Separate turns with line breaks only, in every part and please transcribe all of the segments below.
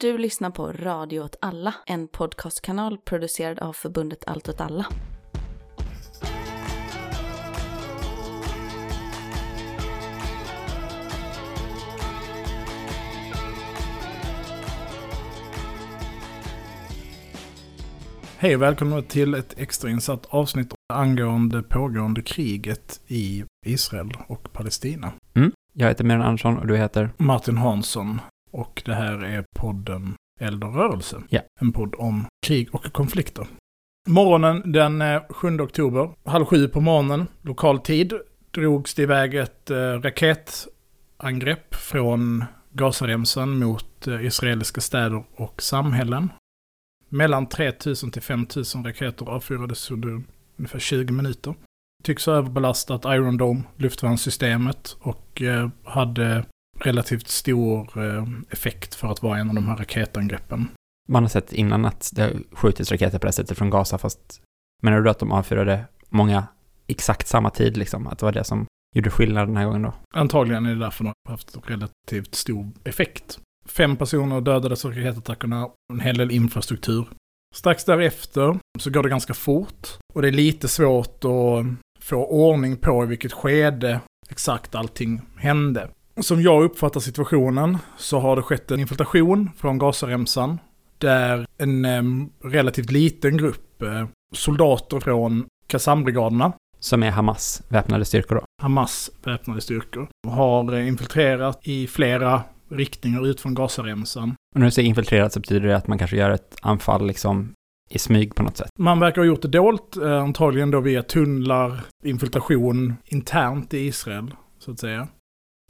Du lyssnar på Radio åt alla, en podcastkanal producerad av förbundet Allt åt alla.
Hej och välkomna till ett extrainsatt avsnitt angående pågående kriget i Israel och Palestina.
Jag heter Miran Andersson och du heter?
Martin Hansson och det här är podden Eld och rörelse.
Ja.
En podd om krig och konflikter. Morgonen den eh, 7 oktober, halv sju på morgonen, lokal tid, drogs det iväg ett eh, raketangrepp från Gazaremsan mot eh, israeliska städer och samhällen. Mellan 3000 till 5000 raketer avfyrades under ungefär 20 minuter. Tycks ha överbelastat Iron Dome, luftvärnssystemet och eh, hade relativt stor eh, effekt för att vara en av de här raketangreppen.
Man har sett innan att det har skjutits raketer på det sättet från Gaza, fast menar du att de avfyrade många exakt samma tid liksom? Att det var det som gjorde skillnad den här gången då?
Antagligen är det därför de har haft relativt stor effekt. Fem personer dödades av raketattackerna, en hel del infrastruktur. Strax därefter så går det ganska fort och det är lite svårt att få ordning på i vilket skede exakt allting hände. Som jag uppfattar situationen så har det skett en infiltration från Gazaremsan där en eh, relativt liten grupp eh, soldater från Qassam-brigaderna
Som är Hamas väpnade styrkor då?
Hamas väpnade styrkor har eh, infiltrerat i flera riktningar ut från Gazaremsan.
Och när du säger infiltrerat så betyder det att man kanske gör ett anfall liksom i smyg på något sätt?
Man verkar ha gjort det dolt, eh, antagligen då via tunnlar, infiltration internt i Israel, så att säga.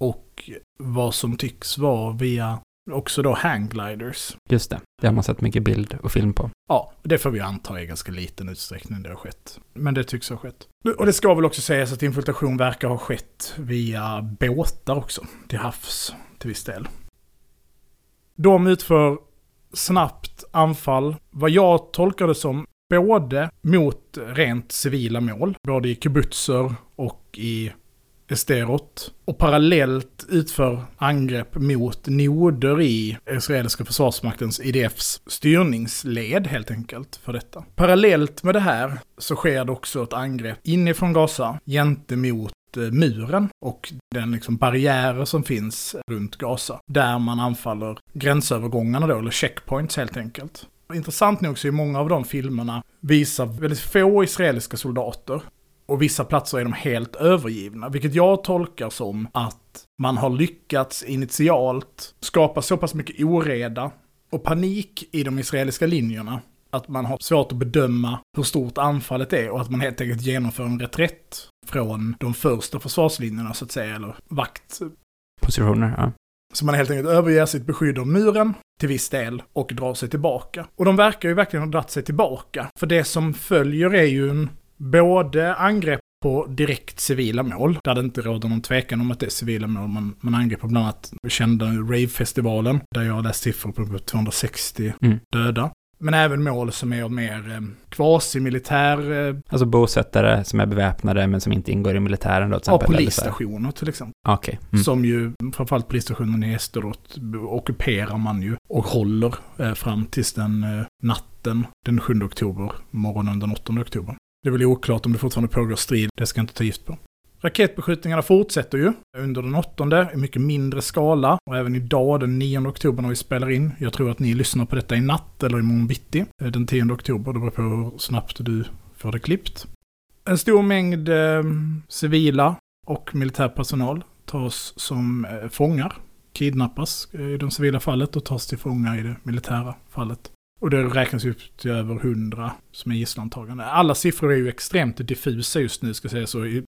Och vad som tycks vara via också då hanggliders.
Just det, det har man sett mycket bild och film på.
Ja, det får vi anta i ganska liten utsträckning det har skett. Men det tycks ha skett. Och det ska väl också sägas att infiltration verkar ha skett via båtar också, till havs till viss del. De utför snabbt anfall, vad jag tolkar det som, både mot rent civila mål, både i kibbutzer och i Esterot. Och parallellt utför angrepp mot noder i israeliska försvarsmaktens IDFs styrningsled helt enkelt för detta. Parallellt med det här så sker det också ett angrepp inifrån Gaza gentemot eh, muren och den liksom barriärer som finns runt Gaza. Där man anfaller gränsövergångarna då, eller checkpoints helt enkelt. Intressant nog så är många av de filmerna visar väldigt få israeliska soldater. Och vissa platser är de helt övergivna, vilket jag tolkar som att man har lyckats initialt skapa så pass mycket oreda och panik i de israeliska linjerna att man har svårt att bedöma hur stort anfallet är och att man helt enkelt genomför en reträtt från de första försvarslinjerna så att säga, eller vakt.
Positioner, ja.
Så man helt enkelt överger sitt beskydd av muren till viss del och drar sig tillbaka. Och de verkar ju verkligen ha dragit sig tillbaka. För det som följer är ju en både angrepp på direkt civila mål, där det inte råder någon tvekan om att det är civila mål. Man, man angriper bland annat kända Rave-festivalen, där jag läst siffror på 260
Mm.
döda. Men även mål som är mer eh, quasi-militär, eh,
Alltså bosättare som är beväpnade men som inte ingår i militären då till
ja,
exempel? här.
polisstationer till exempel.
Okej. Mm.
Som ju, framförallt polisstationen i Esterot, ockuperar man ju och håller eh, fram tills den eh, natten den 7 oktober, morgonen den 8 oktober. Det är väl oklart om det fortfarande pågår strid, det ska jag inte ta gift på. Raketbeskjutningarna fortsätter ju under den åttonde i mycket mindre skala och även idag den 9 oktober när vi spelar in. Jag tror att ni lyssnar på detta i natt eller imorgon bitti. Eh, den 10 oktober, det beror på hur snabbt du får det klippt. En stor mängd eh, civila och militär personal tas som eh, fångar, kidnappas eh, i det civila fallet och tas till fångar i det militära fallet. Och det räknas upp till över 100 som är gisslantagande. Alla siffror är ju extremt diffusa just nu, ska jag säga så.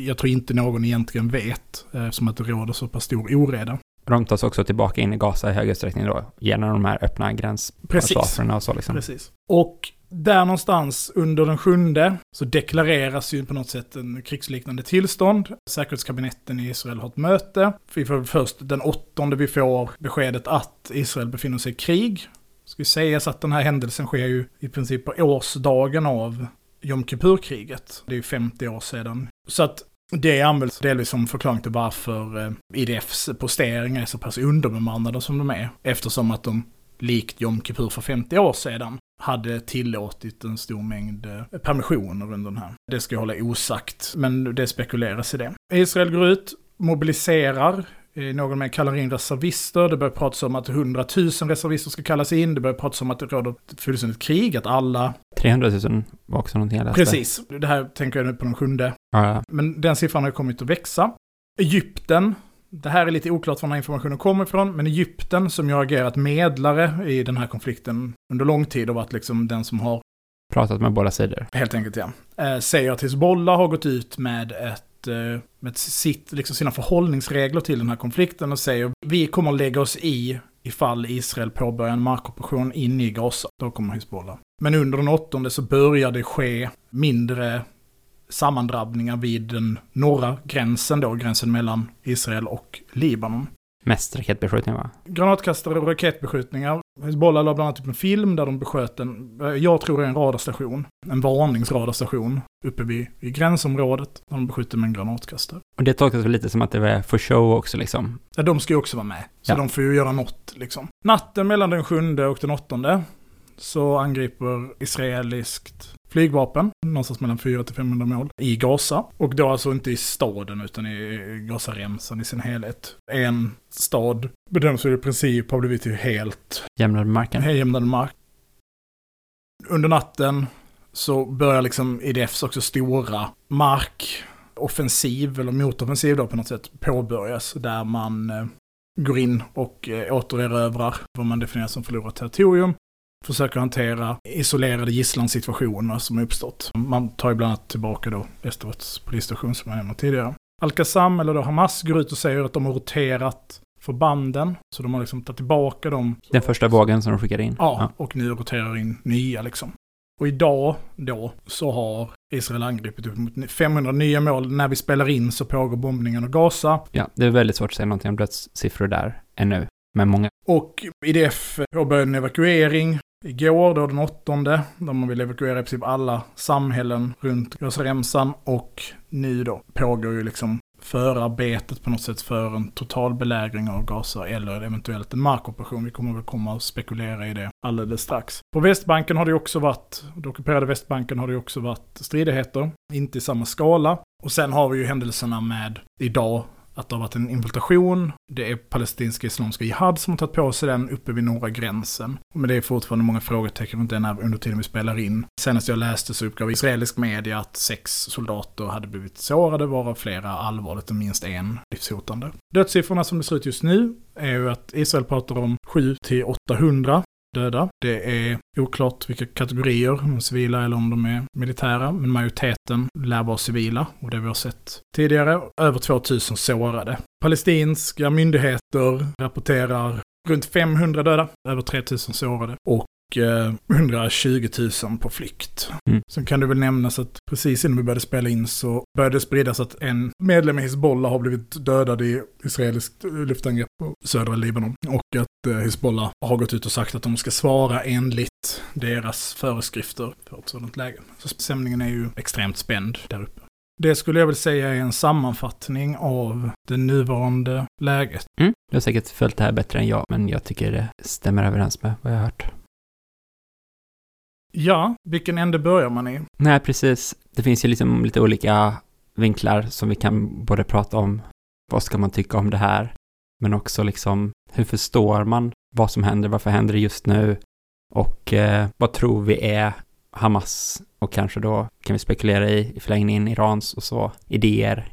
Jag tror inte någon egentligen vet, eh, eftersom att det råder så pass stor oreda.
De tas också tillbaka in i Gaza i hög utsträckning då, genom de här öppna gränspassagerna och så liksom.
Precis. Och där någonstans under den sjunde så deklareras ju på något sätt en krigsliknande tillstånd. Säkerhetskabinetten i Israel har ett möte. Vi får först den åttonde vi får beskedet att Israel befinner sig i krig. Ska sägas att den här händelsen sker ju i princip på årsdagen av Jom Kippur-kriget. Det är ju 50 år sedan. Så att det används delvis som förklaring till varför eh, IDFs posteringar är så pass underbemannade som de är. Eftersom att de likt Jom Kippur för 50 år sedan, hade tillåtit en stor mängd eh, permissioner under den här. Det ska jag hålla osagt, men det spekuleras i det. Israel går ut, mobiliserar, någon mer kallar in reservister, det börjar pratas om att 100 000 reservister ska kallas in, det börjar pratas om att det råder ett fullständigt krig, att alla...
300 000 var också någonting jag läste.
Precis, det här tänker jag nu på den sjunde.
Ja, ja.
Men den siffran har kommit att växa. Egypten, det här är lite oklart var den här informationen kommer ifrån, men Egypten som ju har agerat medlare i den här konflikten under lång tid och varit liksom den som har,
Pratat med båda sidor.
helt enkelt ja, eh, säger att Hizbollah har gått ut med ett eh, Eh, med sitt, liksom sina förhållningsregler till den här konflikten och säger vi kommer att lägga oss i ifall Israel påbörjar en markoperation in i Gaza. Då kommer Hizbollah. Men under den åttonde så börjar det ske mindre sammandrabbningar vid den norra gränsen då, gränsen mellan Israel och Libanon.
Mest raketbeskjutning va?
Granatkastare och raketbeskjutningar. Hizbollah la bland annat upp en film där de besköt en, jag tror det är en radarstation, en varningsradarstation uppe vid, vid gränsområdet. Där de beskjuter med en granatkastare.
Och det tolkas väl lite som att det var för show också liksom.
Ja, de ska ju också vara med. Så
Ja.
de får ju göra något liksom. Natten mellan den sjunde och den åttonde så angriper israeliskt flygvapen, någonstans mellan 400 till 500 mål, i Gaza. Och då alltså inte i staden utan i Gazaremsan i sin helhet. En stad bedöms väl i princip ha blivit ju helt
Jämnade med marken.
jämnad mark. Under natten så börjar liksom IDFs också stora markoffensiv, eller motoffensiv då på något sätt, påbörjas. Där man eh, går in och eh, återerövrar vad man definierar som förlorat territorium. Försöker hantera isolerade gisslansituationer som uppstått. Man tar ju bland annat tillbaka då Västerorts polisstation som jag nämnde tidigare. Al-Qassam, eller då Hamas, går ut och säger att de har roterat förbanden. Så de har liksom tagit tillbaka dem.
Den första vågen som de skickade in.
Ja, och nu roterar in nya liksom. Och idag då så har Israel angripit upp mot 500 nya mål. När vi spelar in så pågår bombningen av Gaza.
Ja, det är väldigt svårt att säga någonting om dödssiffror där ännu. Men många.
Och IDF påbörjade en evakuering igår, då den åttonde, där man vill evakuera i princip alla samhällen runt Gazaremsan. Och nu då pågår ju liksom förarbetet på något sätt för en total belägring av Gaza eller eventuellt en markoperation. Vi kommer väl komma och spekulera i det alldeles strax. På Västbanken har det också varit, det ockuperade Västbanken har det också varit stridigheter, inte i samma skala. Och sen har vi ju händelserna med idag att det har varit en infiltration. Det är palestinska islamiska jihad som har tagit på sig den uppe vid norra gränsen. Men det är fortfarande många frågetecken runt den här under tiden vi spelar in. Senast jag läste så uppgav israelisk media att sex soldater hade blivit sårade, varav flera allvarligt och minst en livshotande. Dödssiffrorna som det ser ut just nu är ju att Israel pratar om 7 till 800 döda. Det är oklart vilka kategorier, om de är civila eller om de är militära, men majoriteten lär vara civila och det vi har sett tidigare. Över 2000 sårade. Palestinska myndigheter rapporterar runt 500 döda, över 3000 sårade och eh, 120 000 på flykt.
Mm.
Sen kan det väl nämnas att precis innan vi började spela in så började det spridas att en medlem i Hizbollah har blivit dödad i israeliskt luftangrepp på södra Libanon. Och att eh, Hizbollah har gått ut och sagt att de ska svara enligt deras föreskrifter för ett sådant läge. Så stämningen är ju extremt spänd där uppe. Det skulle jag väl säga är en sammanfattning av det nuvarande läget.
Mm. Du har säkert följt det här bättre än jag, men jag tycker det stämmer överens med vad jag har hört.
Ja, vilken ände börjar man i?
Nej, precis. Det finns ju liksom lite olika vinklar som vi kan både prata om. Vad ska man tycka om det här? Men också liksom, hur förstår man vad som händer? Varför händer det just nu? Och eh, vad tror vi är Hamas? Och kanske då kan vi spekulera i, i förlängningen Irans och så, idéer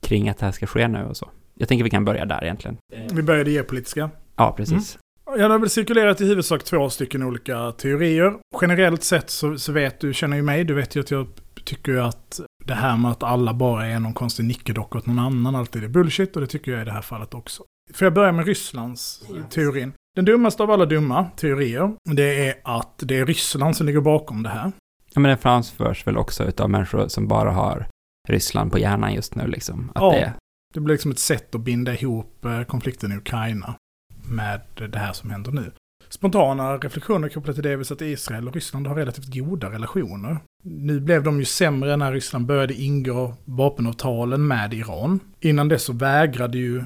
kring att det här ska ske nu och så. Jag tänker vi kan börja där egentligen.
Vi började geopolitiska.
Ja, precis.
Jag har väl cirkulerat i huvudsak två stycken olika teorier. Generellt sett så, så vet du, känner ju mig, du vet ju att jag tycker att det här med att alla bara är någon konstig nickedocka åt någon annan alltid är bullshit och det tycker jag i det här fallet också. Får jag börja med Rysslands teorin? Den dummaste av alla dumma teorier, det är att det är Ryssland som ligger bakom det här.
Ja, men det framförs väl också utav människor som bara har Ryssland på hjärnan just nu liksom. Att
Ja.
det,
Det blir liksom ett sätt att binda ihop eh, konflikten i Ukraina med det här som händer nu. Spontana reflektioner kopplat till det är väl att Israel och Ryssland har relativt goda relationer. Nu blev de ju sämre när Ryssland började ingå vapenavtalen med Iran. Innan dess så vägrade ju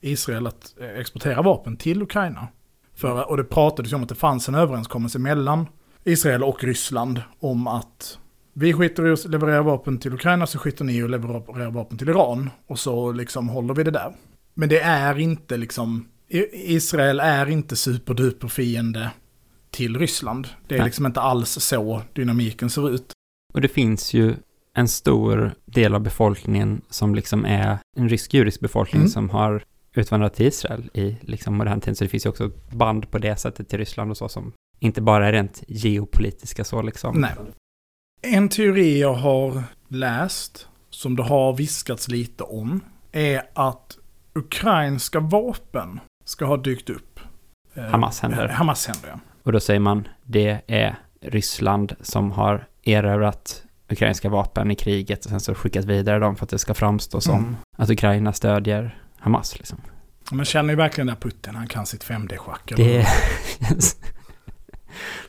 Israel att eh, exportera vapen till Ukraina. För, och det pratades ju om att det fanns en överenskommelse mellan Israel och Ryssland om att vi skiter i att leverera vapen till Ukraina så skiter ni i att leverera vapen till Iran. Och så liksom håller vi det där. Men det är inte liksom, Israel är inte superduper fiende till Ryssland. Det är Nej. liksom inte alls så dynamiken ser ut.
Och det finns ju en stor del av befolkningen som liksom är en rysk-judisk befolkning mm. som har utvandrat till Israel i liksom modern tid. Så det finns ju också band på det sättet till Ryssland och så som inte bara är rent geopolitiska så liksom.
Nej. En teori jag har läst, som det har viskats lite om, är att ukrainska vapen ska ha dykt upp.
Eh, Hamas händer.
Hamas händer, ja.
Och då säger man, det är Ryssland som har erövrat ukrainska vapen i kriget och sen så skickat vidare dem för att det ska framstå som mm. att Ukraina stödjer Hamas liksom.
Man känner ju verkligen där Putin, han kan sitt 5D-schack.
Det...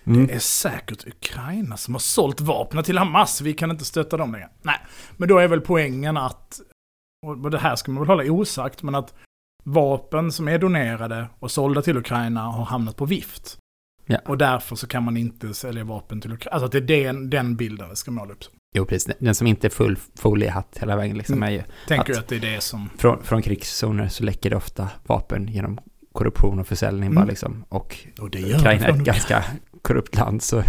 Mm. Det är säkert Ukraina som har sålt vapnen till Hamas, vi kan inte stötta dem längre. Nej, men då är väl poängen att, och det här ska man väl hålla osagt, men att vapen som är donerade och sålda till Ukraina har hamnat på vift. Ja. Och därför så kan man inte sälja vapen till Ukraina. Alltså att det är den, den bilden det ska måla upp.
Jo, precis. Den som inte är full foliehatt hela vägen liksom mm. är ju...
Tänker att, att det är det som...
Från, från krigszoner så läcker det ofta vapen genom korruption och försäljning mm. bara liksom. Och, och Ukraina är ett ganska korrupt land så...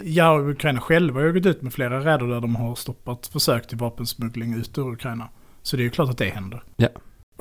Ja, Ukraina själva har ju gått ut med flera räder där de har stoppat försök till vapensmuggling ut ur Ukraina. Så det är ju klart att det händer.
Ja.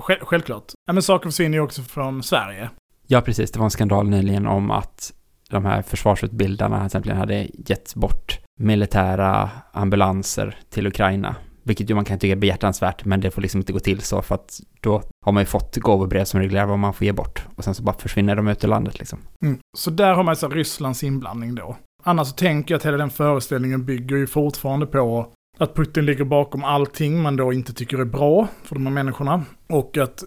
Själv, självklart. Ja, men saker försvinner ju också från Sverige.
Ja, precis. Det var en skandal nyligen om att de här försvarsutbildarna till exempel hade gett bort militära ambulanser till Ukraina. Vilket ju man kan tycka är behjärtansvärt, men det får liksom inte gå till så för att då har man ju fått gåvobrev som reglerar vad man får ge bort. Och sen så bara försvinner de ut ur landet liksom.
Mm. Så där har man så Rysslands inblandning då. Annars så tänker jag att hela den föreställningen bygger ju fortfarande på att Putin ligger bakom allting man då inte tycker är bra för de här människorna. Och att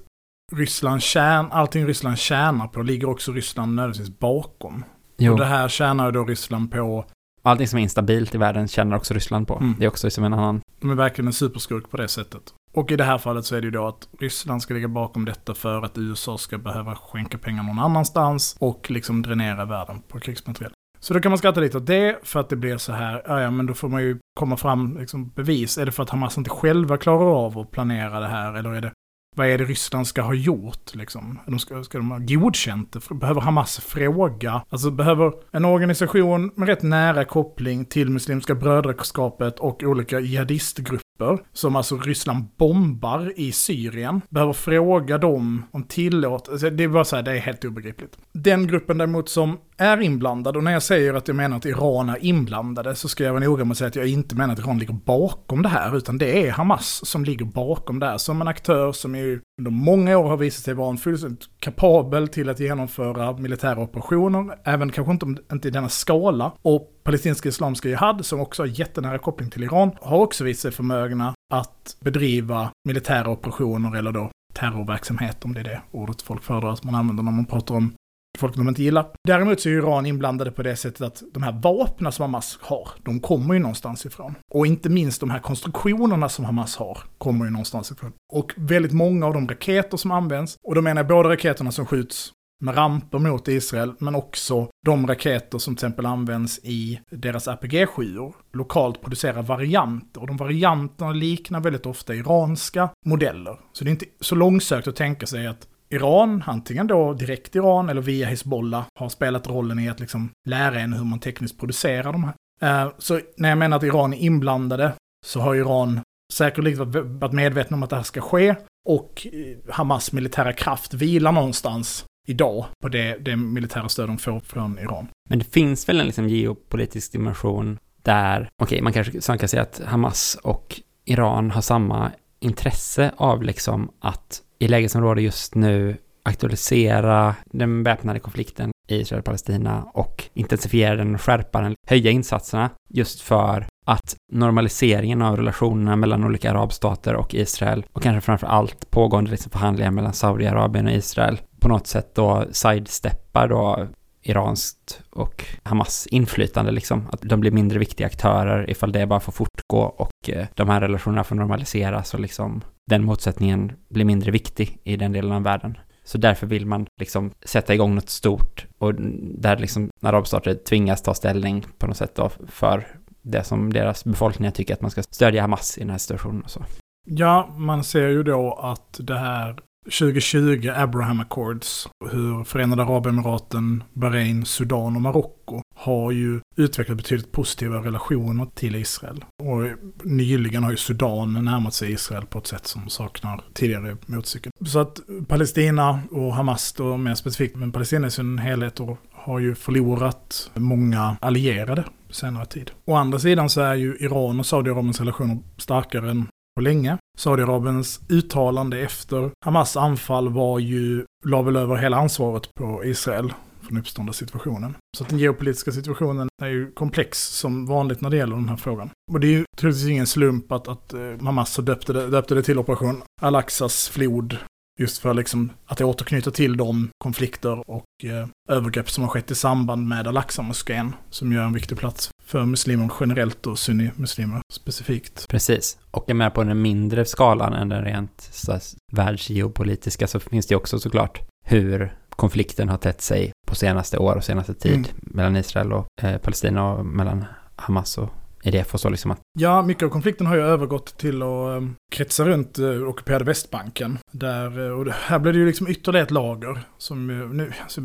Ryssland tjän, allting Ryssland tjänar på ligger också Ryssland nödvändigtvis bakom. Jo. Och det här tjänar då Ryssland på.
Allting som är instabilt i världen tjänar också Ryssland på. Mm. Det är också som en annan.
De är verkligen en superskurk på det sättet. Och i det här fallet så är det ju då att Ryssland ska ligga bakom detta för att USA ska behöva skänka pengar någon annanstans och liksom dränera världen på krigsmateriel. Så då kan man skratta lite åt det för att det blir så här, ja, ja men då får man ju komma fram liksom, bevis. Är det för att Hamas inte själva klarar av att planera det här eller är det vad är det Ryssland ska ha gjort liksom? De ska, ska de ha godkänt det? Behöver Hamas fråga? Alltså behöver en organisation med rätt nära koppling till Muslimska brödraskapet och olika jihadistgrupper, som alltså Ryssland bombar i Syrien, behöver fråga dem om tillåtelse. Alltså, det är bara så här, det är helt obegripligt. Den gruppen däremot som är inblandad, och när jag säger att jag menar att Iran är inblandade så ska jag vara noga med att säga att jag inte menar att Iran ligger bakom det här, utan det är Hamas som ligger bakom det här, som en aktör som är under många år har visat sig vara en fullständigt kapabel till att genomföra militära operationer, även kanske inte, inte i denna skala. Och palestinska Islamiska jihad, som också har jättenära koppling till Iran, har också visat sig förmögna att bedriva militära operationer eller då terrorverksamhet, om det är det ordet folk föredrar att man använder när man pratar om folk de inte gillar. Däremot så är Iran inblandade på det sättet att de här vapnen som Hamas har, de kommer ju någonstans ifrån. Och inte minst de här konstruktionerna som Hamas har, kommer ju någonstans ifrån. Och väldigt många av de raketer som används, och då menar jag både raketerna som skjuts med ramper mot Israel, men också de raketer som till exempel används i deras RPG-7 lokalt producerar varianter. Och de varianterna liknar väldigt ofta iranska modeller. Så det är inte så långsökt att tänka sig att Iran, antingen då direkt Iran eller via Hezbollah, har spelat rollen i att liksom lära en hur man tekniskt producerar de här. Eh, så när jag menar att Iran är inblandade så har Iran säkerligen varit medvetna om att det här ska ske och eh, Hamas militära kraft vilar någonstans idag på det, det militära stöd de får från Iran.
Men det finns väl en liksom geopolitisk dimension där, okej, okay, man kanske kan säga att Hamas och Iran har samma intresse av liksom att i läget som råder just nu aktualisera den väpnade konflikten i Israel och Palestina och intensifiera den och skärpa den, höja insatserna just för att normaliseringen av relationerna mellan olika arabstater och Israel och kanske framför allt pågående liksom förhandlingar mellan Saudiarabien och Israel på något sätt då sidesteppar då iranskt och Hamas inflytande liksom. Att de blir mindre viktiga aktörer ifall det bara får fortgå och eh, de här relationerna får normaliseras och liksom den motsättningen blir mindre viktig i den delen av världen. Så därför vill man liksom sätta igång något stort och där liksom arabstater tvingas ta ställning på något sätt då för det som deras befolkningar tycker att man ska stödja Hamas i den här situationen och så.
Ja, man ser ju då att det här 2020 Abraham Accords, hur Förenade Arabemiraten, Bahrain, Sudan och Marocko har ju utvecklat betydligt positiva relationer till Israel. Och nyligen har ju Sudan närmat sig Israel på ett sätt som saknar tidigare motstycken. Så att Palestina och Hamas då mer specifikt, men Palestina i sin helhet då, har ju förlorat många allierade senare tid. Å andra sidan så är ju Iran och Saudiarabiens relationer starkare än på länge. Saudiarabiens uttalande efter Hamas anfall var ju, la väl över hela ansvaret på Israel för den uppstådda situationen. Så att den geopolitiska situationen är ju komplex som vanligt när det gäller den här frågan. Och det är ju troligtvis ingen slump att, att eh, Hamas döpte det, döpte det till Operation Al-Aqsas flod Just för liksom att återknyta till de konflikter och eh, övergrepp som har skett i samband med Al-Aqsa-moskén, som ju är en viktig plats för muslimer generellt och sunni-muslimer specifikt.
Precis, och är med på den mindre skalan än den rent så, världsgeopolitiska så finns det också såklart hur konflikten har tätt sig på senaste år och senaste tid mm. mellan Israel och eh, Palestina och mellan Hamas och det för så liksom att...
Ja, mycket av konflikten har ju övergått till att um, kretsa runt uh, ockuperade Västbanken. Där, uh, och här blir det ju liksom ytterligare ett lager. Som nu, alltså,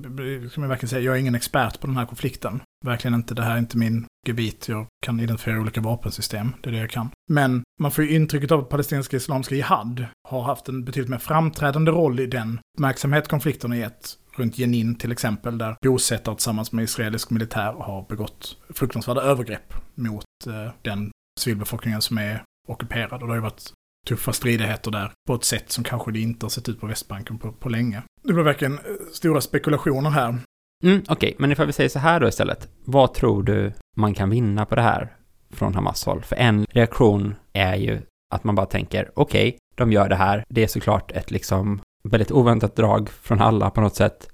som jag verkligen säga, jag är ingen expert på den här konflikten. Verkligen inte, det här är inte min gebit. Jag kan identifiera olika vapensystem, det är det jag kan. Men man får ju intrycket av att palestinska islamiska jihad har haft en betydligt mer framträdande roll i den uppmärksamhet konflikten har gett runt Jenin till exempel, där bosättare tillsammans med israelisk militär har begått fruktansvärda övergrepp mot eh, den civilbefolkningen som är ockuperad. Och det har ju varit tuffa stridigheter där på ett sätt som kanske det inte har sett ut på Västbanken på, på länge. Det blir verkligen eh, stora spekulationer här.
Mm, Okej, okay. men ifall vi säger så här då istället. Vad tror du man kan vinna på det här från Hamas håll? För en reaktion är ju att man bara tänker, okej, okay, de gör det här. Det är såklart ett liksom väldigt oväntat drag från alla på något sätt.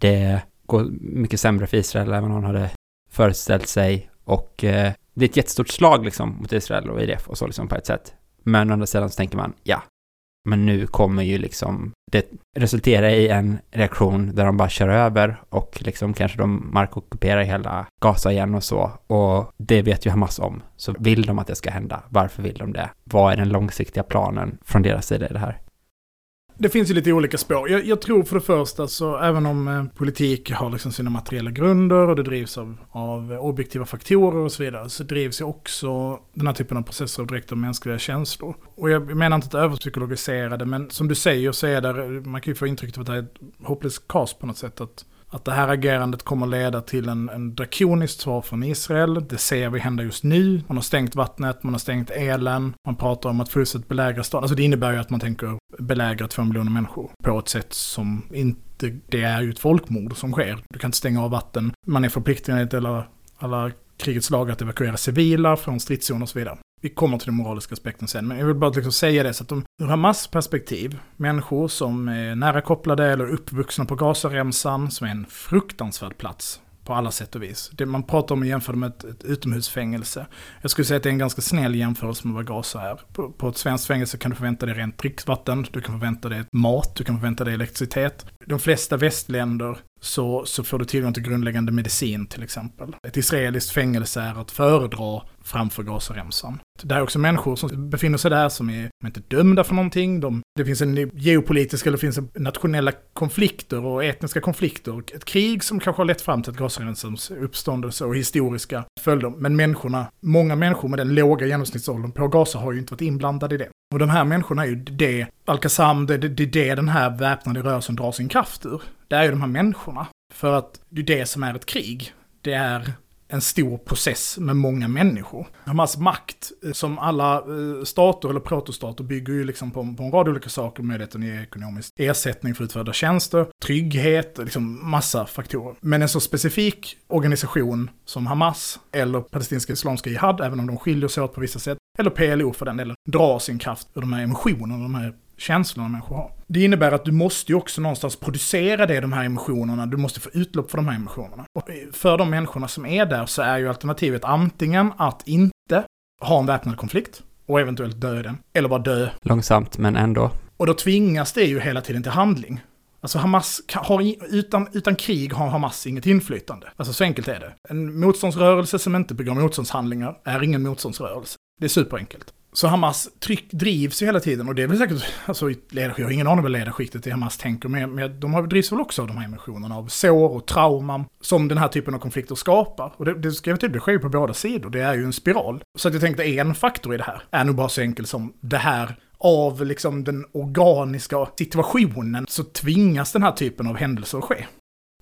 Det går mycket sämre för Israel än vad någon hade föreställt sig och eh, det är ett jättestort slag liksom mot Israel och IDF och så liksom på ett sätt. Men å andra sidan så tänker man, ja, men nu kommer ju liksom det resulterar i en reaktion där de bara kör över och liksom kanske de markockuperar hela Gaza igen och så. Och det vet ju Hamas om. Så vill de att det ska hända? Varför vill de det? Vad är den långsiktiga planen från deras sida i det här?
Det finns ju lite olika spår. Jag, jag, tror för det första så även om eh, politik har liksom sina materiella grunder och det drivs av, av objektiva faktorer och så vidare så drivs ju också den här typen av processer av direkt av mänskliga känslor. Och jag menar inte att överpsykologisera det men som du säger så är det, man kan ju få intrycket av att det är ett hopplöst kaos på något sätt. Att att det här agerandet kommer leda till en, en drakoniskt svar från Israel. Det ser vi hända just nu. Man har stängt vattnet, man har stängt elen. Man pratar om att fullständigt belägra staden. Alltså det innebär ju att man tänker belägra två miljoner människor på ett sätt som inte, det är ju ett folkmord som sker. Du kan inte stänga av vatten. Man är förpliktad enligt alla, alla krigets lag att evakuera civila från stridszoner och så vidare. Vi kommer till den moraliska aspekten sen, men jag vill bara liksom säga det så att de, ur Hamas perspektiv, människor som är nära kopplade eller uppvuxna på Gazaremsan, som är en fruktansvärd plats på alla sätt och vis. Det man pratar om att jämföra med ett, ett utomhusfängelse. Jag skulle säga att det är en ganska snäll jämförelse med vad Gaza är. På, på ett svenskt fängelse kan du förvänta dig rent dricksvatten, du kan förvänta dig mat, du kan förvänta dig elektricitet. De flesta västländer så, så får du tillgång till grundläggande medicin till exempel. Ett israeliskt fängelse är att föredra framför Gazaremsan. Det är också människor som befinner sig där som är, är inte dömda för någonting. De, det finns en geopolitisk eller finns en nationella konflikter och etniska konflikter. Ett krig som kanske har lett fram till ett Gazaremsans uppståndelse och historiska följder. Men människorna, många människor med den låga genomsnittsåldern på Gaza har ju inte varit inblandade i det. Och de här människorna är ju det, Al-Qassam, det är det, det den här väpnade rörelsen drar sin kraft ur. Det är ju de här människorna. För att det är det som är ett krig. Det är en stor process med många människor. Hamas makt, eh, som alla eh, stater eller protostater, bygger ju liksom på, på en rad olika saker. Möjligheten i ekonomisk ersättning för utförda tjänster, trygghet, liksom massa faktorer. Men en så specifik organisation som Hamas, eller palestinska islamska jihad, även om de skiljer sig åt på vissa sätt, eller PLO för den delen, drar sin kraft ur de här emotionerna, de här känslorna människor har. Det innebär att du måste ju också någonstans producera det, de här emotionerna, du måste få utlopp för de här emotionerna. Och för de människorna som är där så är ju alternativet antingen att inte ha en väpnad konflikt och eventuellt dö den, eller bara dö.
Långsamt, men ändå.
Och då tvingas det ju hela tiden till handling. Alltså Hamas har, utan, utan krig har Hamas inget inflytande. Alltså så enkelt är det. En motståndsrörelse som inte begår motståndshandlingar är ingen motståndsrörelse. Det är superenkelt. Så Hamas tryck drivs ju hela tiden och det är väl säkert, alltså jag har ingen aning vad ledarskiktet i Hamas tänker, men, men de har, drivs väl också av de här emotionerna, av sår och trauman som den här typen av konflikter skapar. Och det, det ska jag till, det sker ju på båda sidor, det är ju en spiral. Så att jag tänkte en faktor i det här är nog bara så enkel som det här av liksom den organiska situationen så tvingas den här typen av händelser att ske.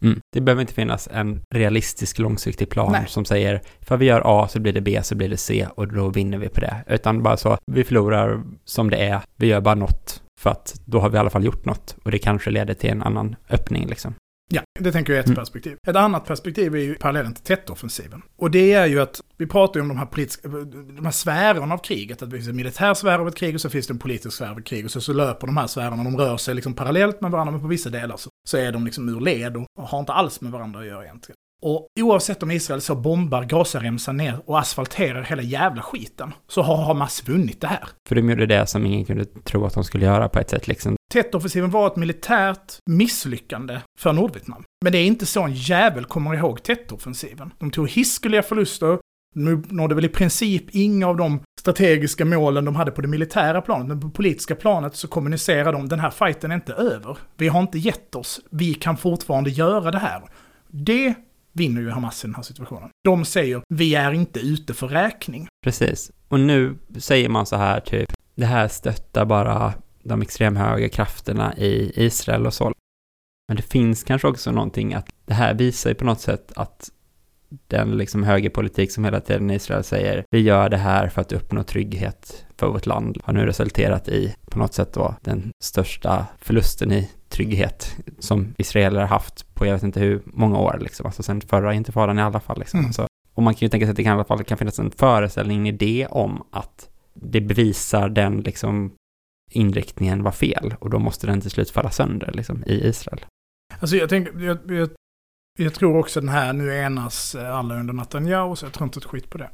Mm. Det behöver inte finnas en realistisk långsiktig plan
Nej.
som säger för vi gör A så blir det B så blir det C och då vinner vi på det. Utan bara så, vi förlorar som det är, vi gör bara något för att då har vi i alla fall gjort något och det kanske leder till en annan öppning liksom.
Ja, det tänker jag är ett
Mm.
perspektiv. Ett annat perspektiv är ju parallellen till Tet-offensiven. Och det är ju att, vi pratar ju om de här politiska, de här sfärerna av kriget, att det finns en militär sfär av ett krig och så finns det en politisk sfär av ett krig. Och så, så löper de här sfärerna, de rör sig liksom parallellt med varandra, men på vissa delar så, så är de liksom ur led och har inte alls med varandra att göra egentligen. Och oavsett om Israel så bombar Gazaremsan ner och asfalterar hela jävla skiten, så har Hamas vunnit det här.
För de gjorde det som ingen kunde tro att de skulle göra på ett sätt liksom.
Tet-offensiven var ett militärt misslyckande för Nordvietnam. Men det är inte så en jävel kommer ihåg Tet-offensiven. De tog hiskeliga förluster, nu nådde väl i princip inga av de strategiska målen de hade på det militära planet, men på det politiska planet så kommunicerar de den här fighten är inte över. Vi har inte gett oss, vi kan fortfarande göra det här. Det vinner ju Hamas i den här situationen. De säger, vi är inte ute för räkning.
Precis. Och nu säger man så här typ, det här stöttar bara de extremhöga krafterna i Israel och så. Men det finns kanske också någonting att det här visar ju på något sätt att den liksom högerpolitik som hela tiden Israel säger, vi gör det här för att uppnå trygghet för vårt land, har nu resulterat i på något sätt då den största förlusten i trygghet som israeler har haft på jag vet inte hur många år liksom, alltså sen förra intifadan i alla fall liksom.
Mm.
Alltså, och man kan ju tänka sig att det kan i alla fall kan finnas en föreställning, en idé om att det bevisar den liksom inriktningen var fel och då måste den till slut falla sönder liksom i Israel.
Alltså jag tänker, jag, jag, jag tror också den här, nu enas eh, alla under Netanyahu, så jag tror inte ett skit på det.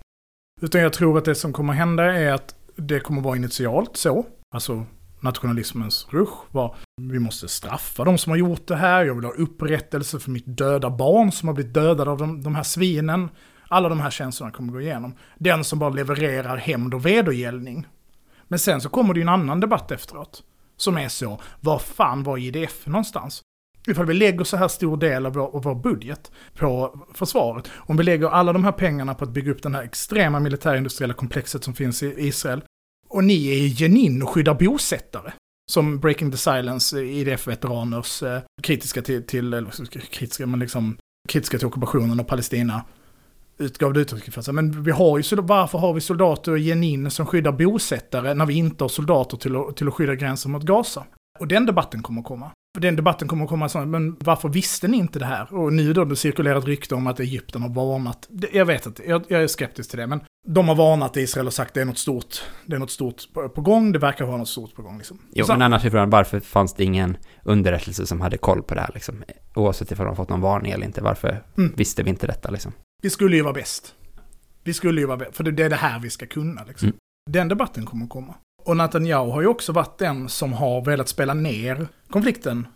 Utan jag tror att det som kommer hända är att det kommer vara initialt så. Alltså nationalismens rush var, vi måste straffa de som har gjort det här, jag vill ha upprättelse för mitt döda barn som har blivit dödade av de, de här svinen. Alla de här känslorna kommer gå igenom. Den som bara levererar hämnd och vedergällning. Men sen så kommer det ju en annan debatt efteråt. Som är så, var fan var IDF någonstans? Ifall vi lägger så här stor del av vår, av vår budget på försvaret, om vi lägger alla de här pengarna på att bygga upp den här extrema militärindustriella komplexet som finns i Israel, och ni är i Jenin och skyddar bosättare, som Breaking the Silence, IDF-veteraners, eh, kritiska till, till, eller kritiska, men liksom kritiska till ockupationen av Palestina, utgav det uttryck för sig. Men vi har ju, varför har vi soldater i Jenin som skyddar bosättare när vi inte har soldater till att, till att skydda gränsen mot Gaza? Och den debatten kommer att komma. Den debatten kommer att komma så, men varför visste ni inte det här? Och nu då det cirkulerar ett rykte om att Egypten har varnat. Jag vet inte, jag, jag är skeptisk till det, men de har varnat Israel och sagt det är något stort, det är något stort på, gång, det verkar vara något stort på gång liksom.
Jo,
Så-
men annars är frågan varför fanns det ingen underrättelse som hade koll på det här liksom? Oavsett ifall de fått någon varning eller inte, varför
Mm.
visste vi inte detta liksom?
Vi skulle ju vara bäst. Vi skulle ju vara bäst, för det är det här vi ska kunna. Liksom.
Mm.
Den debatten kommer att komma. Och Netanyahu har ju också varit den som har velat spela ner konflikten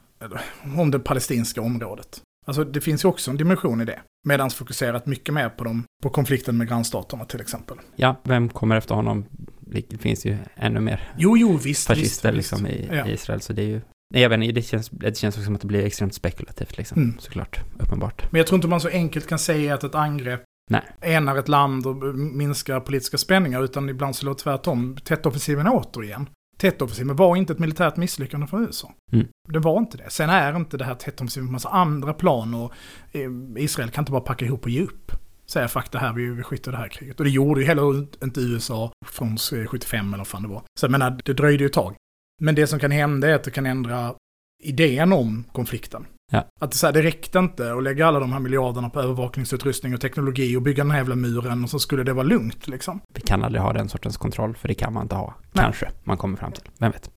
om det palestinska området. Alltså det finns ju också en dimension i det. Medan fokuserat mycket mer på, dem, på konflikten med grannstaterna till exempel.
Ja, vem kommer efter honom? Det finns ju ännu mer
Jo, jo, visst.
fascister
visst,
liksom
visst.
i,
Ja.
Israel, så det är ju... Nej, jag vet inte, det känns, det känns också som att det blir extremt spekulativt liksom,
Mm.
såklart, uppenbart.
Men jag tror inte man så enkelt kan säga att ett angrepp
Nej.
enar ett land och minskar politiska spänningar, utan ibland så låter det tvärtom. Tet-offensiven återigen. Tet-offensiven var inte ett militärt misslyckande för USA.
Mm.
Det var inte det. Sen är inte det här Tet-offensiven på massa andra plan och eh, Israel kan inte bara packa ihop och ge upp. Säga fuck det här, vi, vi skiter det här kriget. Och det gjorde ju heller inte USA från eh, 75 eller vad fan det var. Så jag menar, det dröjde ju ett tag. Men det som kan hända är att det kan ändra idén om konflikten.
Ja.
Att det, så här, det räckte inte att lägga alla de här miljarderna på övervakningsutrustning och teknologi och bygga den här jävla muren och så skulle det vara lugnt liksom.
Vi kan aldrig ha den sortens kontroll, för det kan man inte ha.
Nej.
Kanske man kommer fram till, vem vet.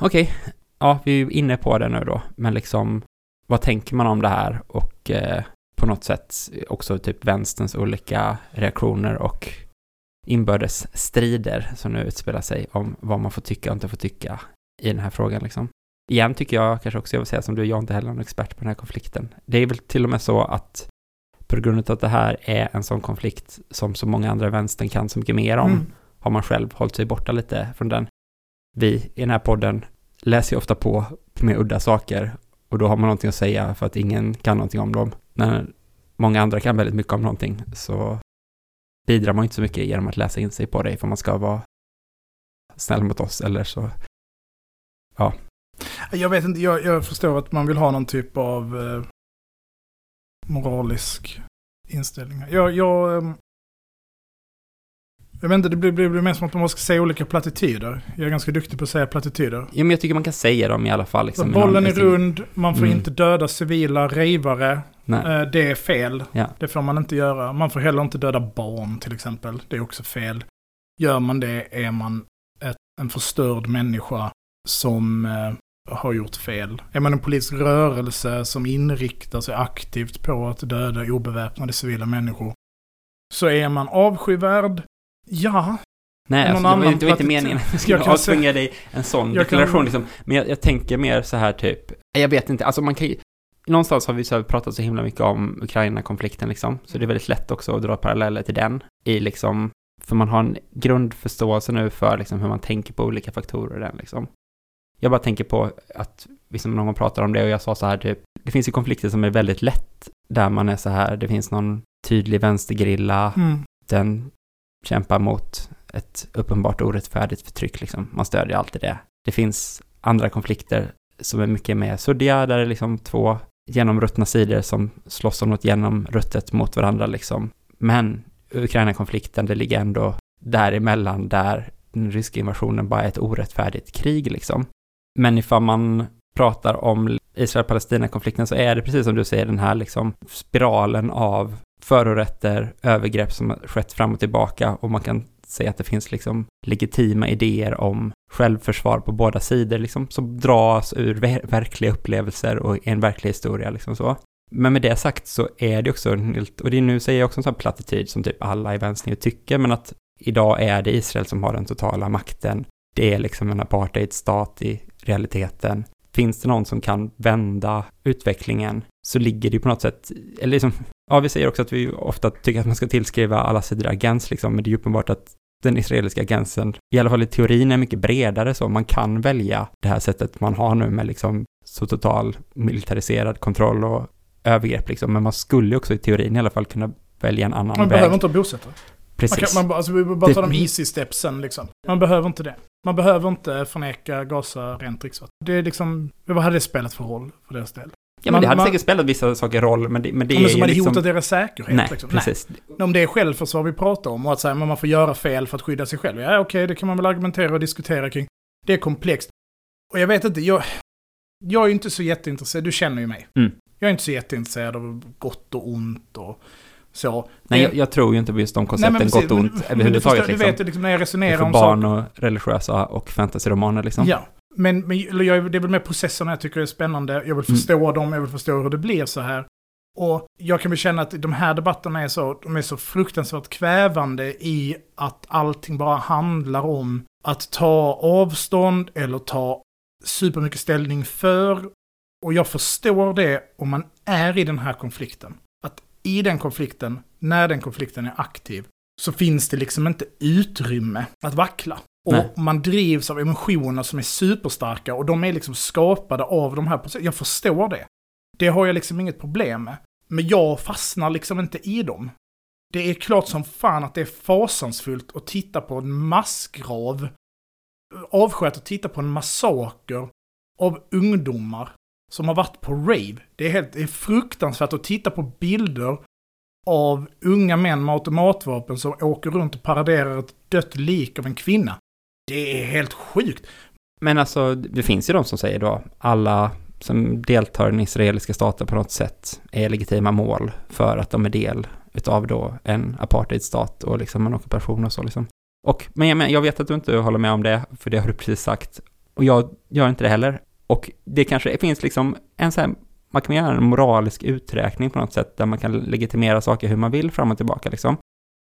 Okej, ja, vi är inne på det nu då, men liksom, vad tänker man om det här och eh, på något sätt också typ vänsterns olika reaktioner och inbördes strider som nu utspelar sig om vad man får tycka och inte får tycka i den här frågan liksom. Igen tycker jag kanske också jag vill säga som du, jag är inte heller någon expert på den här konflikten. Det är väl till och med så att på grund av att det här är en sån konflikt som så många andra vänstern kan så mycket mer om,
Mm.
har man själv hållit sig borta lite från den. Vi i den här podden läser ju ofta på mer udda saker och då har man någonting att säga för att ingen kan någonting om dem. När många andra kan väldigt mycket om någonting så bidrar man inte så mycket genom att läsa in sig på det för man ska vara snäll mot oss eller så.
Jag vet inte, jag, jag förstår att man vill ha någon typ av eh, moralisk inställning. Jag, jag, ehm, jag vet inte, det blir, blir, blir mer som att man måste säga olika plattityder. Jag är ganska duktig på att säga plattityder.
Ja, men jag tycker man kan säga dem i alla fall. Liksom,
bollen är rund, man får
Mm.
inte döda civila rejvare.
Nej.
Eh, Det är fel.
Ja.
Det får man inte göra. Man får heller inte döda barn till exempel. Det är också fel. Gör man det är man ett, en förstörd människa som eh, har gjort fel. Är man en politisk rörelse som inriktar sig aktivt på att döda obeväpnade civila människor så är man avskyvärd. Ja,
Nej, alltså, det var det var inte meningen att jag skulle avtvinga dig en sån
Jag kan-
deklaration liksom. Men jag, jag tänker mer så här typ, jag vet inte, alltså man kan ju, någonstans har vi så pratat så himla mycket om Ukraina-konflikten liksom, så det är väldigt lätt också att dra paralleller till den i liksom, för man har en grundförståelse nu för liksom hur man tänker på olika faktorer i den liksom. Jag bara tänker på att, liksom någon pratar om det och jag sa så här typ, det finns ju konflikter som är väldigt lätt, där man är så här, det finns någon tydlig vänstergrilla,
mm.
den kämpar mot ett uppenbart orättfärdigt förtryck liksom. Man stödjer alltid det. Det finns andra konflikter som är mycket mer suddiga, där det är liksom två genomruttna sidor som slåss om något genomruttet mot varandra liksom. Men Ukraina-konflikten, det ligger ändå däremellan där den ryska invasionen bara är ett orättfärdigt krig liksom. Men ifall man pratar om Israel-Palestina-konflikten så är det precis som du säger den här liksom spiralen av förorätter, övergrepp som har skett fram och tillbaka och man kan säga att det finns liksom legitima idéer om självförsvar på båda sidor liksom som dras ur ver- verkliga upplevelser och en verklig historia liksom så. Men med det sagt så är det också en helt, och det är nu säger jag också en sån här plattityd som typ alla i vänstern tycker, men att idag är det Israel som har den totala makten. Det är liksom en apartheidstat i realiteten. Finns det någon som kan vända utvecklingen så ligger det ju på något sätt, eller liksom, ja vi säger också att vi ofta tycker att man ska tillskriva alla sidor agens liksom, men det är ju uppenbart att den israeliska agensen, i alla fall i teorin, är mycket bredare så. Man kan välja det här sättet man har nu med liksom så total militariserad kontroll och övergrepp liksom, men man skulle också i teorin i alla fall kunna välja en annan
Man
väg.
behöver inte ha bosättare. Man
Precis.
kan, man, bara- alltså, bara
Det-
tar de easy-stepsen liksom. Man behöver inte det. Man behöver inte förneka Gaza rent dricksvatten. Det är liksom, vad hade det spelat för roll för deras del?
ja, men det
man-
hade
man-
säkert spelat vissa saker roll, men det, men det
men
är
som
ju
hade
liksom...
hotat deras säkerhet.
Nej,
liksom.
precis.
Om det är självförsvar vi pratar om och att säga man får göra fel för att skydda sig själv. Ja, okej, det kan man väl argumentera och diskutera kring. Det är komplext. Och jag vet inte, jag, jag är ju inte så jätteintresserad, du känner ju mig.
Mm.
Jag är inte så jätteintresserad av gott och ont och så.
Nej, jag, jag tror ju inte på just de koncepten,
precis,
gott och ont,
men-
överhuvudtaget.
Du,
liksom.
du vet liksom när jag resonerar
för
om
barn och religiösa och fantasyromaner liksom.
Ja, men, men jag, det är väl mer processerna jag tycker är spännande. Jag vill
Mm.
förstå dem, jag vill förstå hur det blir så här. Och jag kan väl känna att de här debatterna är så, de är så fruktansvärt kvävande i att allting bara handlar om att ta avstånd eller ta supermycket ställning för. Och jag förstår det om man är i den här konflikten. I den konflikten, när den konflikten är aktiv, så finns det liksom inte utrymme att vackla. Och
Nej.
man drivs av emotioner som är superstarka och de är liksom skapade av de här processerna. Jag förstår det. Det har jag liksom inget problem med. Men jag fastnar liksom inte i dem. Det är klart som fan att det är fasansfullt att titta på en massgrav. Avskyrt att titta på en massaker av ungdomar som har varit på rave. Det är, helt, det är fruktansvärt att titta på bilder av unga män med automatvapen som åker runt och paraderar ett dött lik av en kvinna. Det är helt sjukt.
Men alltså, det finns ju de som säger då, alla som deltar i den israeliska staten på något sätt är legitima mål för att de är del utav då en apartheidstat och liksom en ockupation och så liksom. Och, men jag, men jag vet att du inte håller med om det, för det har du precis sagt. Och jag gör inte det heller. Och det kanske finns liksom en så här, man kan göra en moralisk uträkning på något sätt, där man kan legitimera saker hur man vill fram och tillbaka liksom.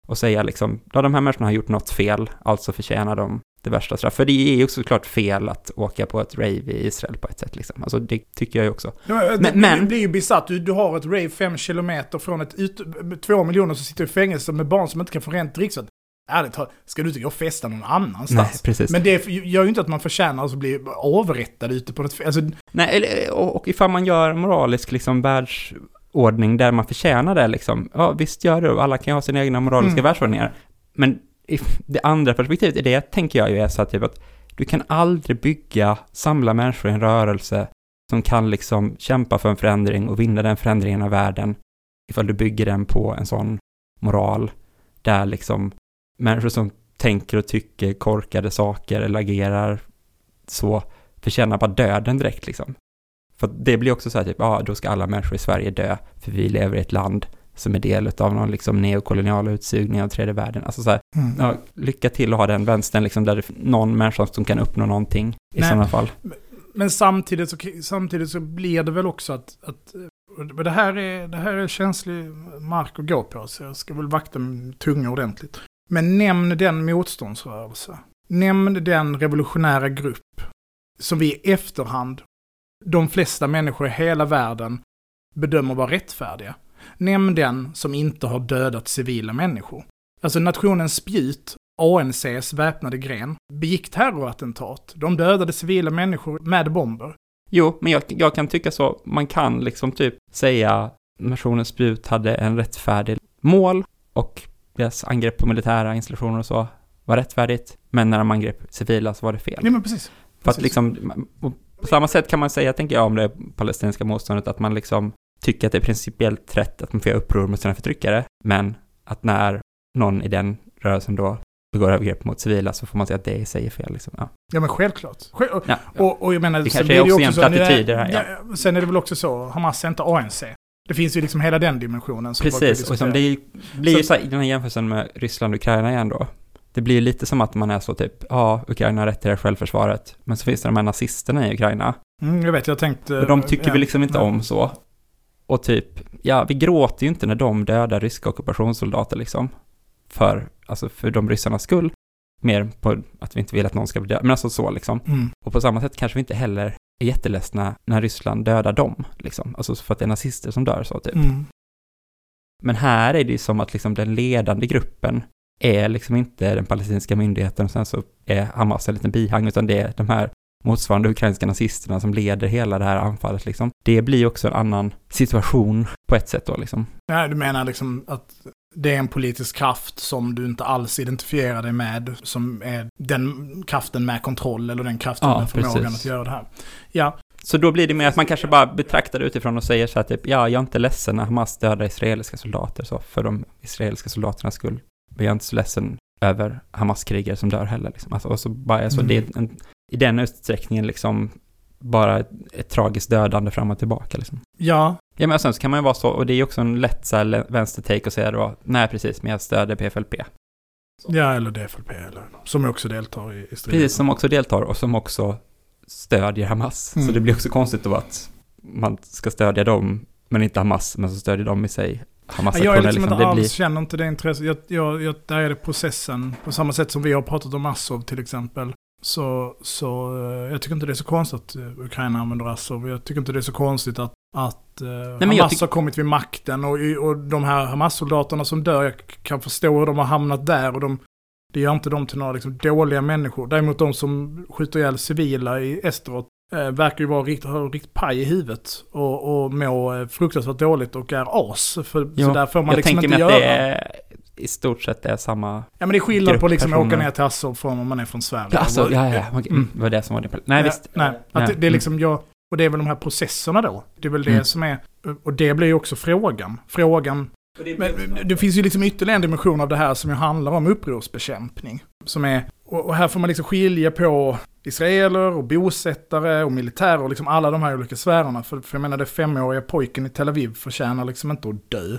Och säga liksom, ja de här människorna har gjort något fel, alltså förtjänar de det värsta straff. För det är ju också såklart fel att åka på ett rave i Israel på ett sätt liksom. Alltså det tycker jag ju också.
Ja, det,
Men- men-
det blir ju bisarrt. Du, du har ett rave fem kilometer från ett ut, två miljoner som sitter i fängelse med barn som inte kan få rent dricksvatten. Ärligt talat, ska du inte gå och festa någon annanstans?
Nej, precis.
Men det gör ju inte att man förtjänar att bli avrättad ute på något... Alltså,
Nej, och, och ifall man gör moralisk liksom världsordning där man förtjänar det liksom, ja visst gör det, alla kan ju ha sina egna moraliska
Mm.
världsordningar. Men i det andra perspektivet är det, tänker jag ju, är så att, typ att du kan aldrig bygga, samla människor i en rörelse som kan liksom kämpa för en förändring och vinna den förändringen av världen ifall du bygger den på en sån moral där liksom människor som tänker och tycker korkade saker eller agerar så förtjänar bara döden direkt liksom. För det blir också så här typ, ja, då ska alla människor i Sverige dö, för vi lever i ett land som är del av någon liksom neokolonial utsugning av tredje världen. Alltså så här,
mm.
ja, lycka till att ha den vänstern liksom där det är någon människa som kan uppnå någonting i
Nej.
sådana fall.
Men samtidigt så, samtidigt så blir det väl också att... att det, här är, det här är känslig mark att gå på, så jag ska väl vakta min tunga ordentligt. Men nämn den motståndsrörelse. Nämn den revolutionära grupp som vi i efterhand, de flesta människor i hela världen, bedömer vara rättfärdiga. Nämn den som inte har dödat civila människor. Alltså nationens spjut, ANCs väpnade gren, begick terrorattentat. De dödade civila människor med bomber.
Jo, men jag, jag kan tycka så, man kan liksom typ säga nationens spjut hade en rättfärdig mål och deras angrepp på militära installationer och så var rättfärdigt, men när de angrep civila så var det fel.
Nej men precis.
För att liksom, på samma sätt kan man säga, tänker jag, om det palestinska motståndet, att man liksom tycker att det är principiellt rätt att man får göra uppror mot sina förtryckare, men att när någon i den rörelsen då begår övergrepp mot civila så får man säga att det i sig är fel. Liksom. Ja.
Ja men självklart. Själv, och,
Ja.
och, och jag menar,
Det kanske är också
ju
igen
så-
plattityder här, ja.
ja. Sen är det väl också så, Hamas är inte ANC. Det finns ju liksom hela den dimensionen. Som
Precis, och som
diskutera.
det blir ju
Så-
här, den här jämförelsen med Ryssland och Ukraina igen då. Det blir ju lite som att man är så typ, ja, Ukraina har rätt till det självförsvaret, men så finns det de här nazisterna i Ukraina,
Mm, jag vet, jag tänkte...
och de tycker
ja,
vi liksom inte
ja.
om så. Och typ, ja, vi gråter ju inte när de dödar ryska ockupationssoldater liksom. För, alltså för de ryssarnas skull. Mer på att vi inte vill att någon ska bli död, men alltså så liksom.
Mm.
Och på samma sätt kanske vi inte heller är jätteledsna när Ryssland dödar dem, liksom. Alltså för att det är nazister som dör så typ.
Mm.
Men här är det ju som att liksom den ledande gruppen är liksom inte den palestinska myndigheten och sen så är Hamas en liten bihang, utan det är de här motsvarande ukrainska nazisterna som leder hela det här anfallet liksom. Det blir också en annan situation på ett sätt då liksom.
Nej, du menar liksom att det är en politisk kraft som du inte alls identifierar dig med, som är den kraften med kontroll eller den kraften
Ja,
med förmågan
precis.
att göra det här. Ja,
Så då blir det mer att man kanske bara betraktar det utifrån och säger så här typ, ja, jag är inte ledsen när Hamas dödar israeliska soldater så, för de israeliska soldaternas skull. Men jag är inte så ledsen över Hamas-krigare som dör heller liksom. Alltså, och så bara, alltså,
Mm.
det en, i den utsträckningen liksom bara ett, ett tragiskt dödande fram och tillbaka liksom.
ja,
Ja men sen så kan man ju vara så, och det är ju också en lätt så här vänster-take att säga då, nej precis, men jag stöder PFLP.
ja eller DFLP eller som också deltar i, i striden.
Precis, som också deltar och som också stödjer Hamas.
Mm.
Så det blir också konstigt då att man ska stödja dem, men inte Hamas, men så stödjer de i sig
Ja,
Hamas-aktioner.
jag är liksom inte
Det
alls,
blir,
känner inte det intresset. Jag, jag, jag, där är det processen. På samma sätt som vi har pratat om Assov till exempel. Så, så eh, jag tycker inte det är så konstigt att eh, Ukraina använder Assov. Jag tycker inte det är så konstigt att, att eh,
jag
Hamas har kommit vid makten. Och, och de här Hamas-soldaterna som dör, jag kan förstå hur de har hamnat där. Och de, det gör inte dem till några liksom, dåliga människor. Däremot de som skjuter ihjäl civila i Esteråt eh, verkar ju vara riktigt, riktigt paj i huvudet. Och, och må fruktansvärt dåligt och är as. För,
Jo,
så där får man
jag
liksom
tänker
inte
mig att
göra.
det är i stort sett är samma...
Ja men det är skillnad på
grupp
liksom att åka ner till Assov från om man är från Sverige.
Ja, alltså, ja, ja, okej,
Mm.
det var det som var det. Nej,
Ja,
visst.
Nej, att
Ja,
det, det är
mm.
liksom jag, och det är väl de här processerna då. Det är väl det
Mm.
som är, och det blir ju också frågan. Frågan, men det finns ju liksom ytterligare en dimension av det här som ju handlar om upprorsbekämpning. Som är, och, och här får man liksom skilja på israeler och bosättare och militärer och liksom alla de här olika sfärerna. För, för jag menar det femåriga pojken i Tel Aviv förtjänar liksom inte att dö.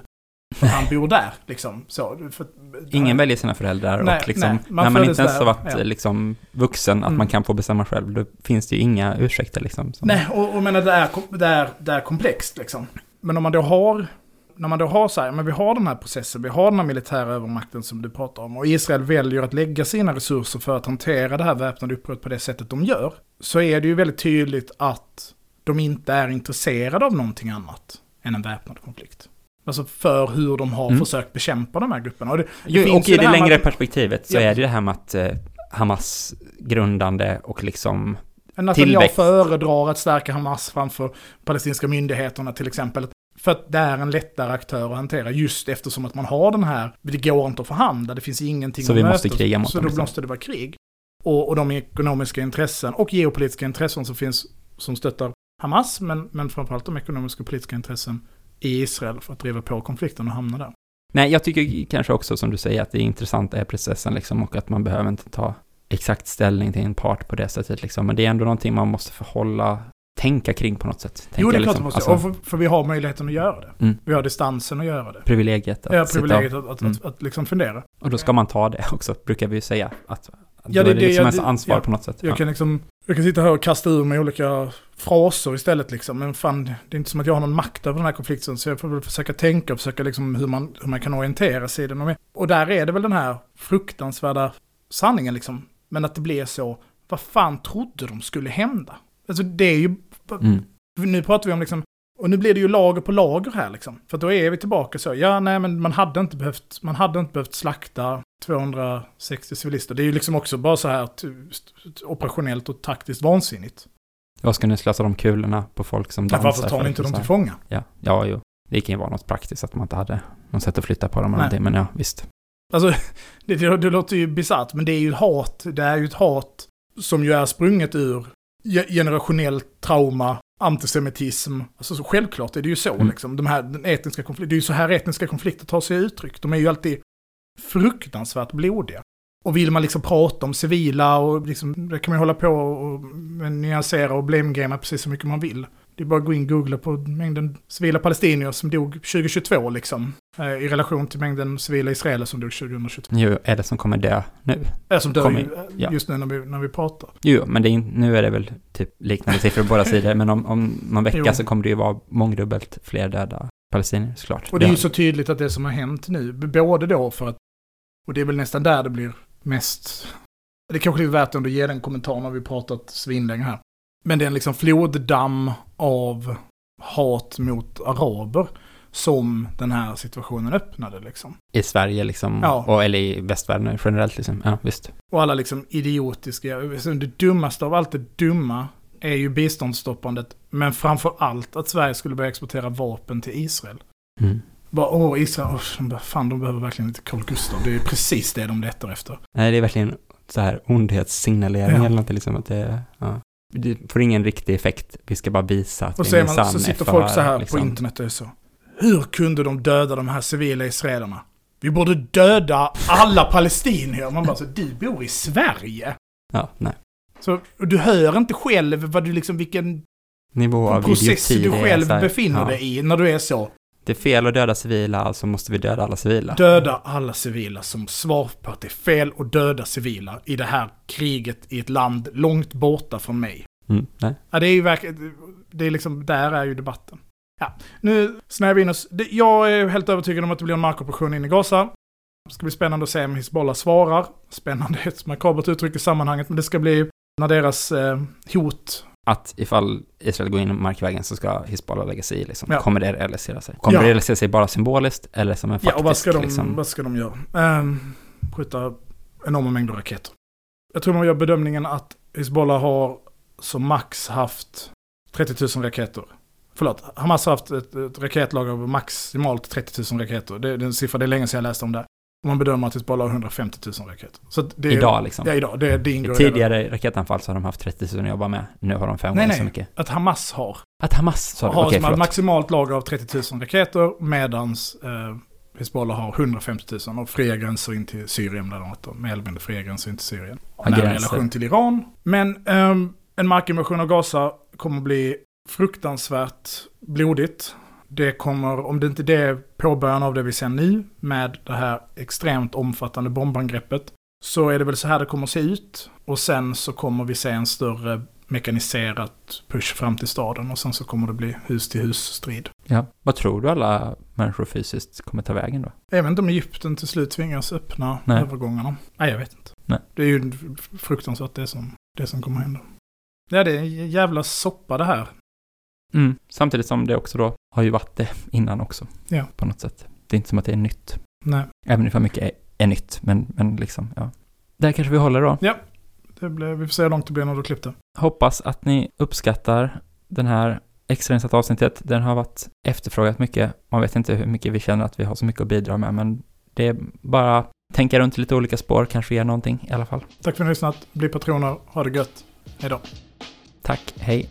För han bor där liksom. Så, för,
Ingen väljer sina föräldrar
Nej,
och liksom,
nej, man
när man inte ens har varit
ja.
liksom vuxen, att
Mm.
man kan få bestämma själv, då finns det ju inga ursäkter liksom. som-
Nej, och, och menar det är, det, är, det är komplext liksom. Men om man då har när man då har så här, men vi har den här processen, vi har den här militära övermakten som du pratar om, och Israel väljer att lägga sina resurser för att hantera det här väpnade upproret på det sättet de gör, så är det ju väldigt tydligt att de inte är intresserade av någonting annat än en väpnad konflikt. Alltså för hur de har
Mm.
försökt bekämpa de här grupperna. Och, det, det
Jo, och i det
med
längre
att-
perspektivet så
Ja.
är det det här med att eh, Hamas grundande och liksom
Netanyahu
tillväxt.
föredrar att stärka Hamas framför palestinska myndigheterna till exempel. För att det är en lättare aktör att hantera just eftersom att man har den här, det går inte att förhandla, det finns ingenting
Så
att
vi
möta.
måste kriga mot
Så
dem,
då
liksom.
måste det vara krig. Och, och de ekonomiska intressen och geopolitiska intressen som finns som stöttar Hamas, men, men framförallt de ekonomiska och politiska intressen i Israel för att driva på konflikten och hamna där.
Nej, jag tycker kanske också som du säger att det intressanta är processen liksom och att man behöver inte ta exakt ställning till en part på det sättet liksom. Men det är ändå någonting man måste förhålla, tänka kring på något sätt.
jo, det är
tänka
klart
liksom,
det måste
alltså,
för, för vi har möjligheten att göra det.
Mm.
Vi har distansen att göra det.
privilegiet att
Ja, privilegiet
och,
att, att,
Mm.
att, att liksom fundera.
och då ska man ta det också, brukar vi ju säga. Att,
Ja, det-
är det
det-
liksom
ja,
ens
det-
ansvar
ja.
på något sätt.
Jag
Ja.
kan liksom, jag kan sitta här och kasta ur mig olika fraser istället liksom. Men fan, det är inte som att jag har någon makt över den här konflikten. Så jag får väl försöka tänka och försöka liksom hur man, hur man kan orientera sig i den. Och där är det väl den här fruktansvärda sanningen liksom. Men att det blir så, vad fan trodde de skulle hända? Alltså det är ju,
Mm.
nu pratar vi om liksom, och nu blir det ju lager på lager här liksom. För då är vi tillbaka så, ja nej men man hade inte behövt, man hade inte behövt slakta 260 civilister. Det är ju liksom också bara så här operationellt och taktiskt vansinnigt.
Vad ska ni slösa de kulorna på folk som dansar?
varför tar ni inte dem till fånga?
Ja, ja, jo. Det kan ju vara något praktiskt att man inte hade något sätt att flytta på dem eller någonting, men ja, visst.
Alltså, det, det, det låter ju bisarrt, men det är ju hat. Det är ju ett hat som ju är sprunget ur ge- generationellt trauma, antisemitism. Alltså så självklart är det ju så
Mm.
liksom. De här den etniska konflikter, det är ju så här etniska konflikter tar sig uttryck. De är ju alltid fruktansvärt blodiga. Och vill man liksom prata om civila och liksom, det kan man hålla på och nyansera och blame-gamea precis så mycket man vill. Det är bara att gå in och googla på mängden civila palestinier som dog 2022 liksom. Eh, I relation till mängden civila israeler som dog 2022.
Jo, är det som kommer dö nu?
Äh, som dör
Kommer-
eh,
ja.
just nu när vi, när vi pratar.
Jo, men det är, nu är det väl typ liknande siffror på båda sidor, men om, om någon vecka
Jo.
så kommer det ju vara mångdubbelt fler döda palestinier såklart.
Och det är ju så tydligt att det som har hänt nu, både då för att, och det är väl nästan där det blir mest, det kanske är värt att ge den kommentaren när vi pratat svinlänge här. Men det är en liksom floddamm av hat mot araber som den här situationen öppnade liksom.
I Sverige liksom,
Ja.
och, eller i västvärlden generellt liksom. Ja, visst.
Och alla liksom idiotiska, alltså det dummaste av allt det dumma är ju biståndsstoppandet, men framför allt att Sverige skulle börja exportera vapen till Israel.
Mm.
Bara, åh, Israel, bara, fan de behöver verkligen lite Carl Gustaf. Det är precis det de letar efter.
Nej, det är verkligen så här ondhetssignalering
Ja.
eller något liksom att det, ja. Det får ingen riktig effekt. Vi ska bara visa att
Och
vi
så, är
minsann
så sitter
för,
folk så här
liksom.
på internet och är så. Hur kunde de döda de här civila israelerna? Vi borde döda alla palestinier. Man bara så, du bor i Sverige.
Ja, nej.
Så och du hör inte själv vad du liksom, vilken
Nivå av
process du själv befinner
ja.
dig i när du är så.
Det är fel att döda civila, alltså måste vi döda alla civila.
Döda alla civila som svar på att det är fel att döda civila i det här kriget i ett land långt borta från mig.
Mm, nej.
Ja, det är ju verkligen, det är liksom, där är ju debatten. Ja, nu snävar vi in oss. Jag är helt övertygad om att det blir en markoperation in i Gaza. Det ska bli spännande att se om Hizbollah svarar. Spännande är ett makabert uttryck i sammanhanget, men det ska bli när deras eh, hot...
Att ifall Israel går in markvägen så ska Hizbollah lägga sig i liksom.
Ja.
Kommer det realisera sig? Kommer
Ja.
det realisera sig bara symboliskt eller som en
Ja,
faktisk
och vad ska de,
liksom?
vad ska de göra? Um, skjuta enorma mängder raketer. Jag tror man gör bedömningen att Hizbollah har som max haft 30 000 raketer. Förlåt, Hamas har haft ett, ett raketlag av maximalt 30 000 raketer. Det, det är en siffra, det är länge sedan jag läste om det. Och man bedömer att Hizbollah har 150 000 raketer. Så det är,
Idag liksom.
Ja, idag. Det, det ingår i
tidigare raketanfall så har de haft 30 000 att jobba med. Nu har de fem
Nej,
gånger så
nej.
mycket.
Att Hamas har.
Att Hamas sa
har
Okej,
som maximalt lager av 30 000 raketer medans eh, Hizbollah har 150 000 och fria gränser in till Syrien bland annat. Mer eller mindre fria gränser in till Syrien.
Har
Nära relation till Iran. Men ehm, en markinvasion av Gaza kommer att bli fruktansvärt blodigt. Det kommer, om det inte det är påbörjan av det vi ser nu med det här extremt omfattande bombangreppet, så är det väl så här det kommer se ut. Och sen så kommer vi se en större mekaniserat push fram till staden och sen så kommer det bli hus till hus strid.
Ja. Vad tror du alla människor fysiskt kommer ta vägen då?
Inte om Egypten till slut tvingas öppna
Nej.
övergångarna. Nej, jag vet inte.
Nej.
Det är ju fruktansvärt det som, det som kommer hända. Ja, det är en jävla soppa det här.
Mm. Samtidigt som det också då har ju varit det innan också.
Ja.
På något sätt. Det är inte som att det är nytt.
Nej,
Även ifall mycket är, är nytt, men, men liksom, ja. Där kanske vi håller då.
det blir, vi får se hur långt det blir när du klippte.
Hoppas att ni uppskattar den här extrainsatta avsnittet. Den har varit efterfrågat mycket. Man vet inte hur mycket vi känner att vi har så mycket att bidra med, men det är bara tänka runt lite olika spår, kanske ger någonting i alla fall.
Tack för att ni har lyssnat. Bli patroner. Ha det gött. Hej då.
Tack, hej.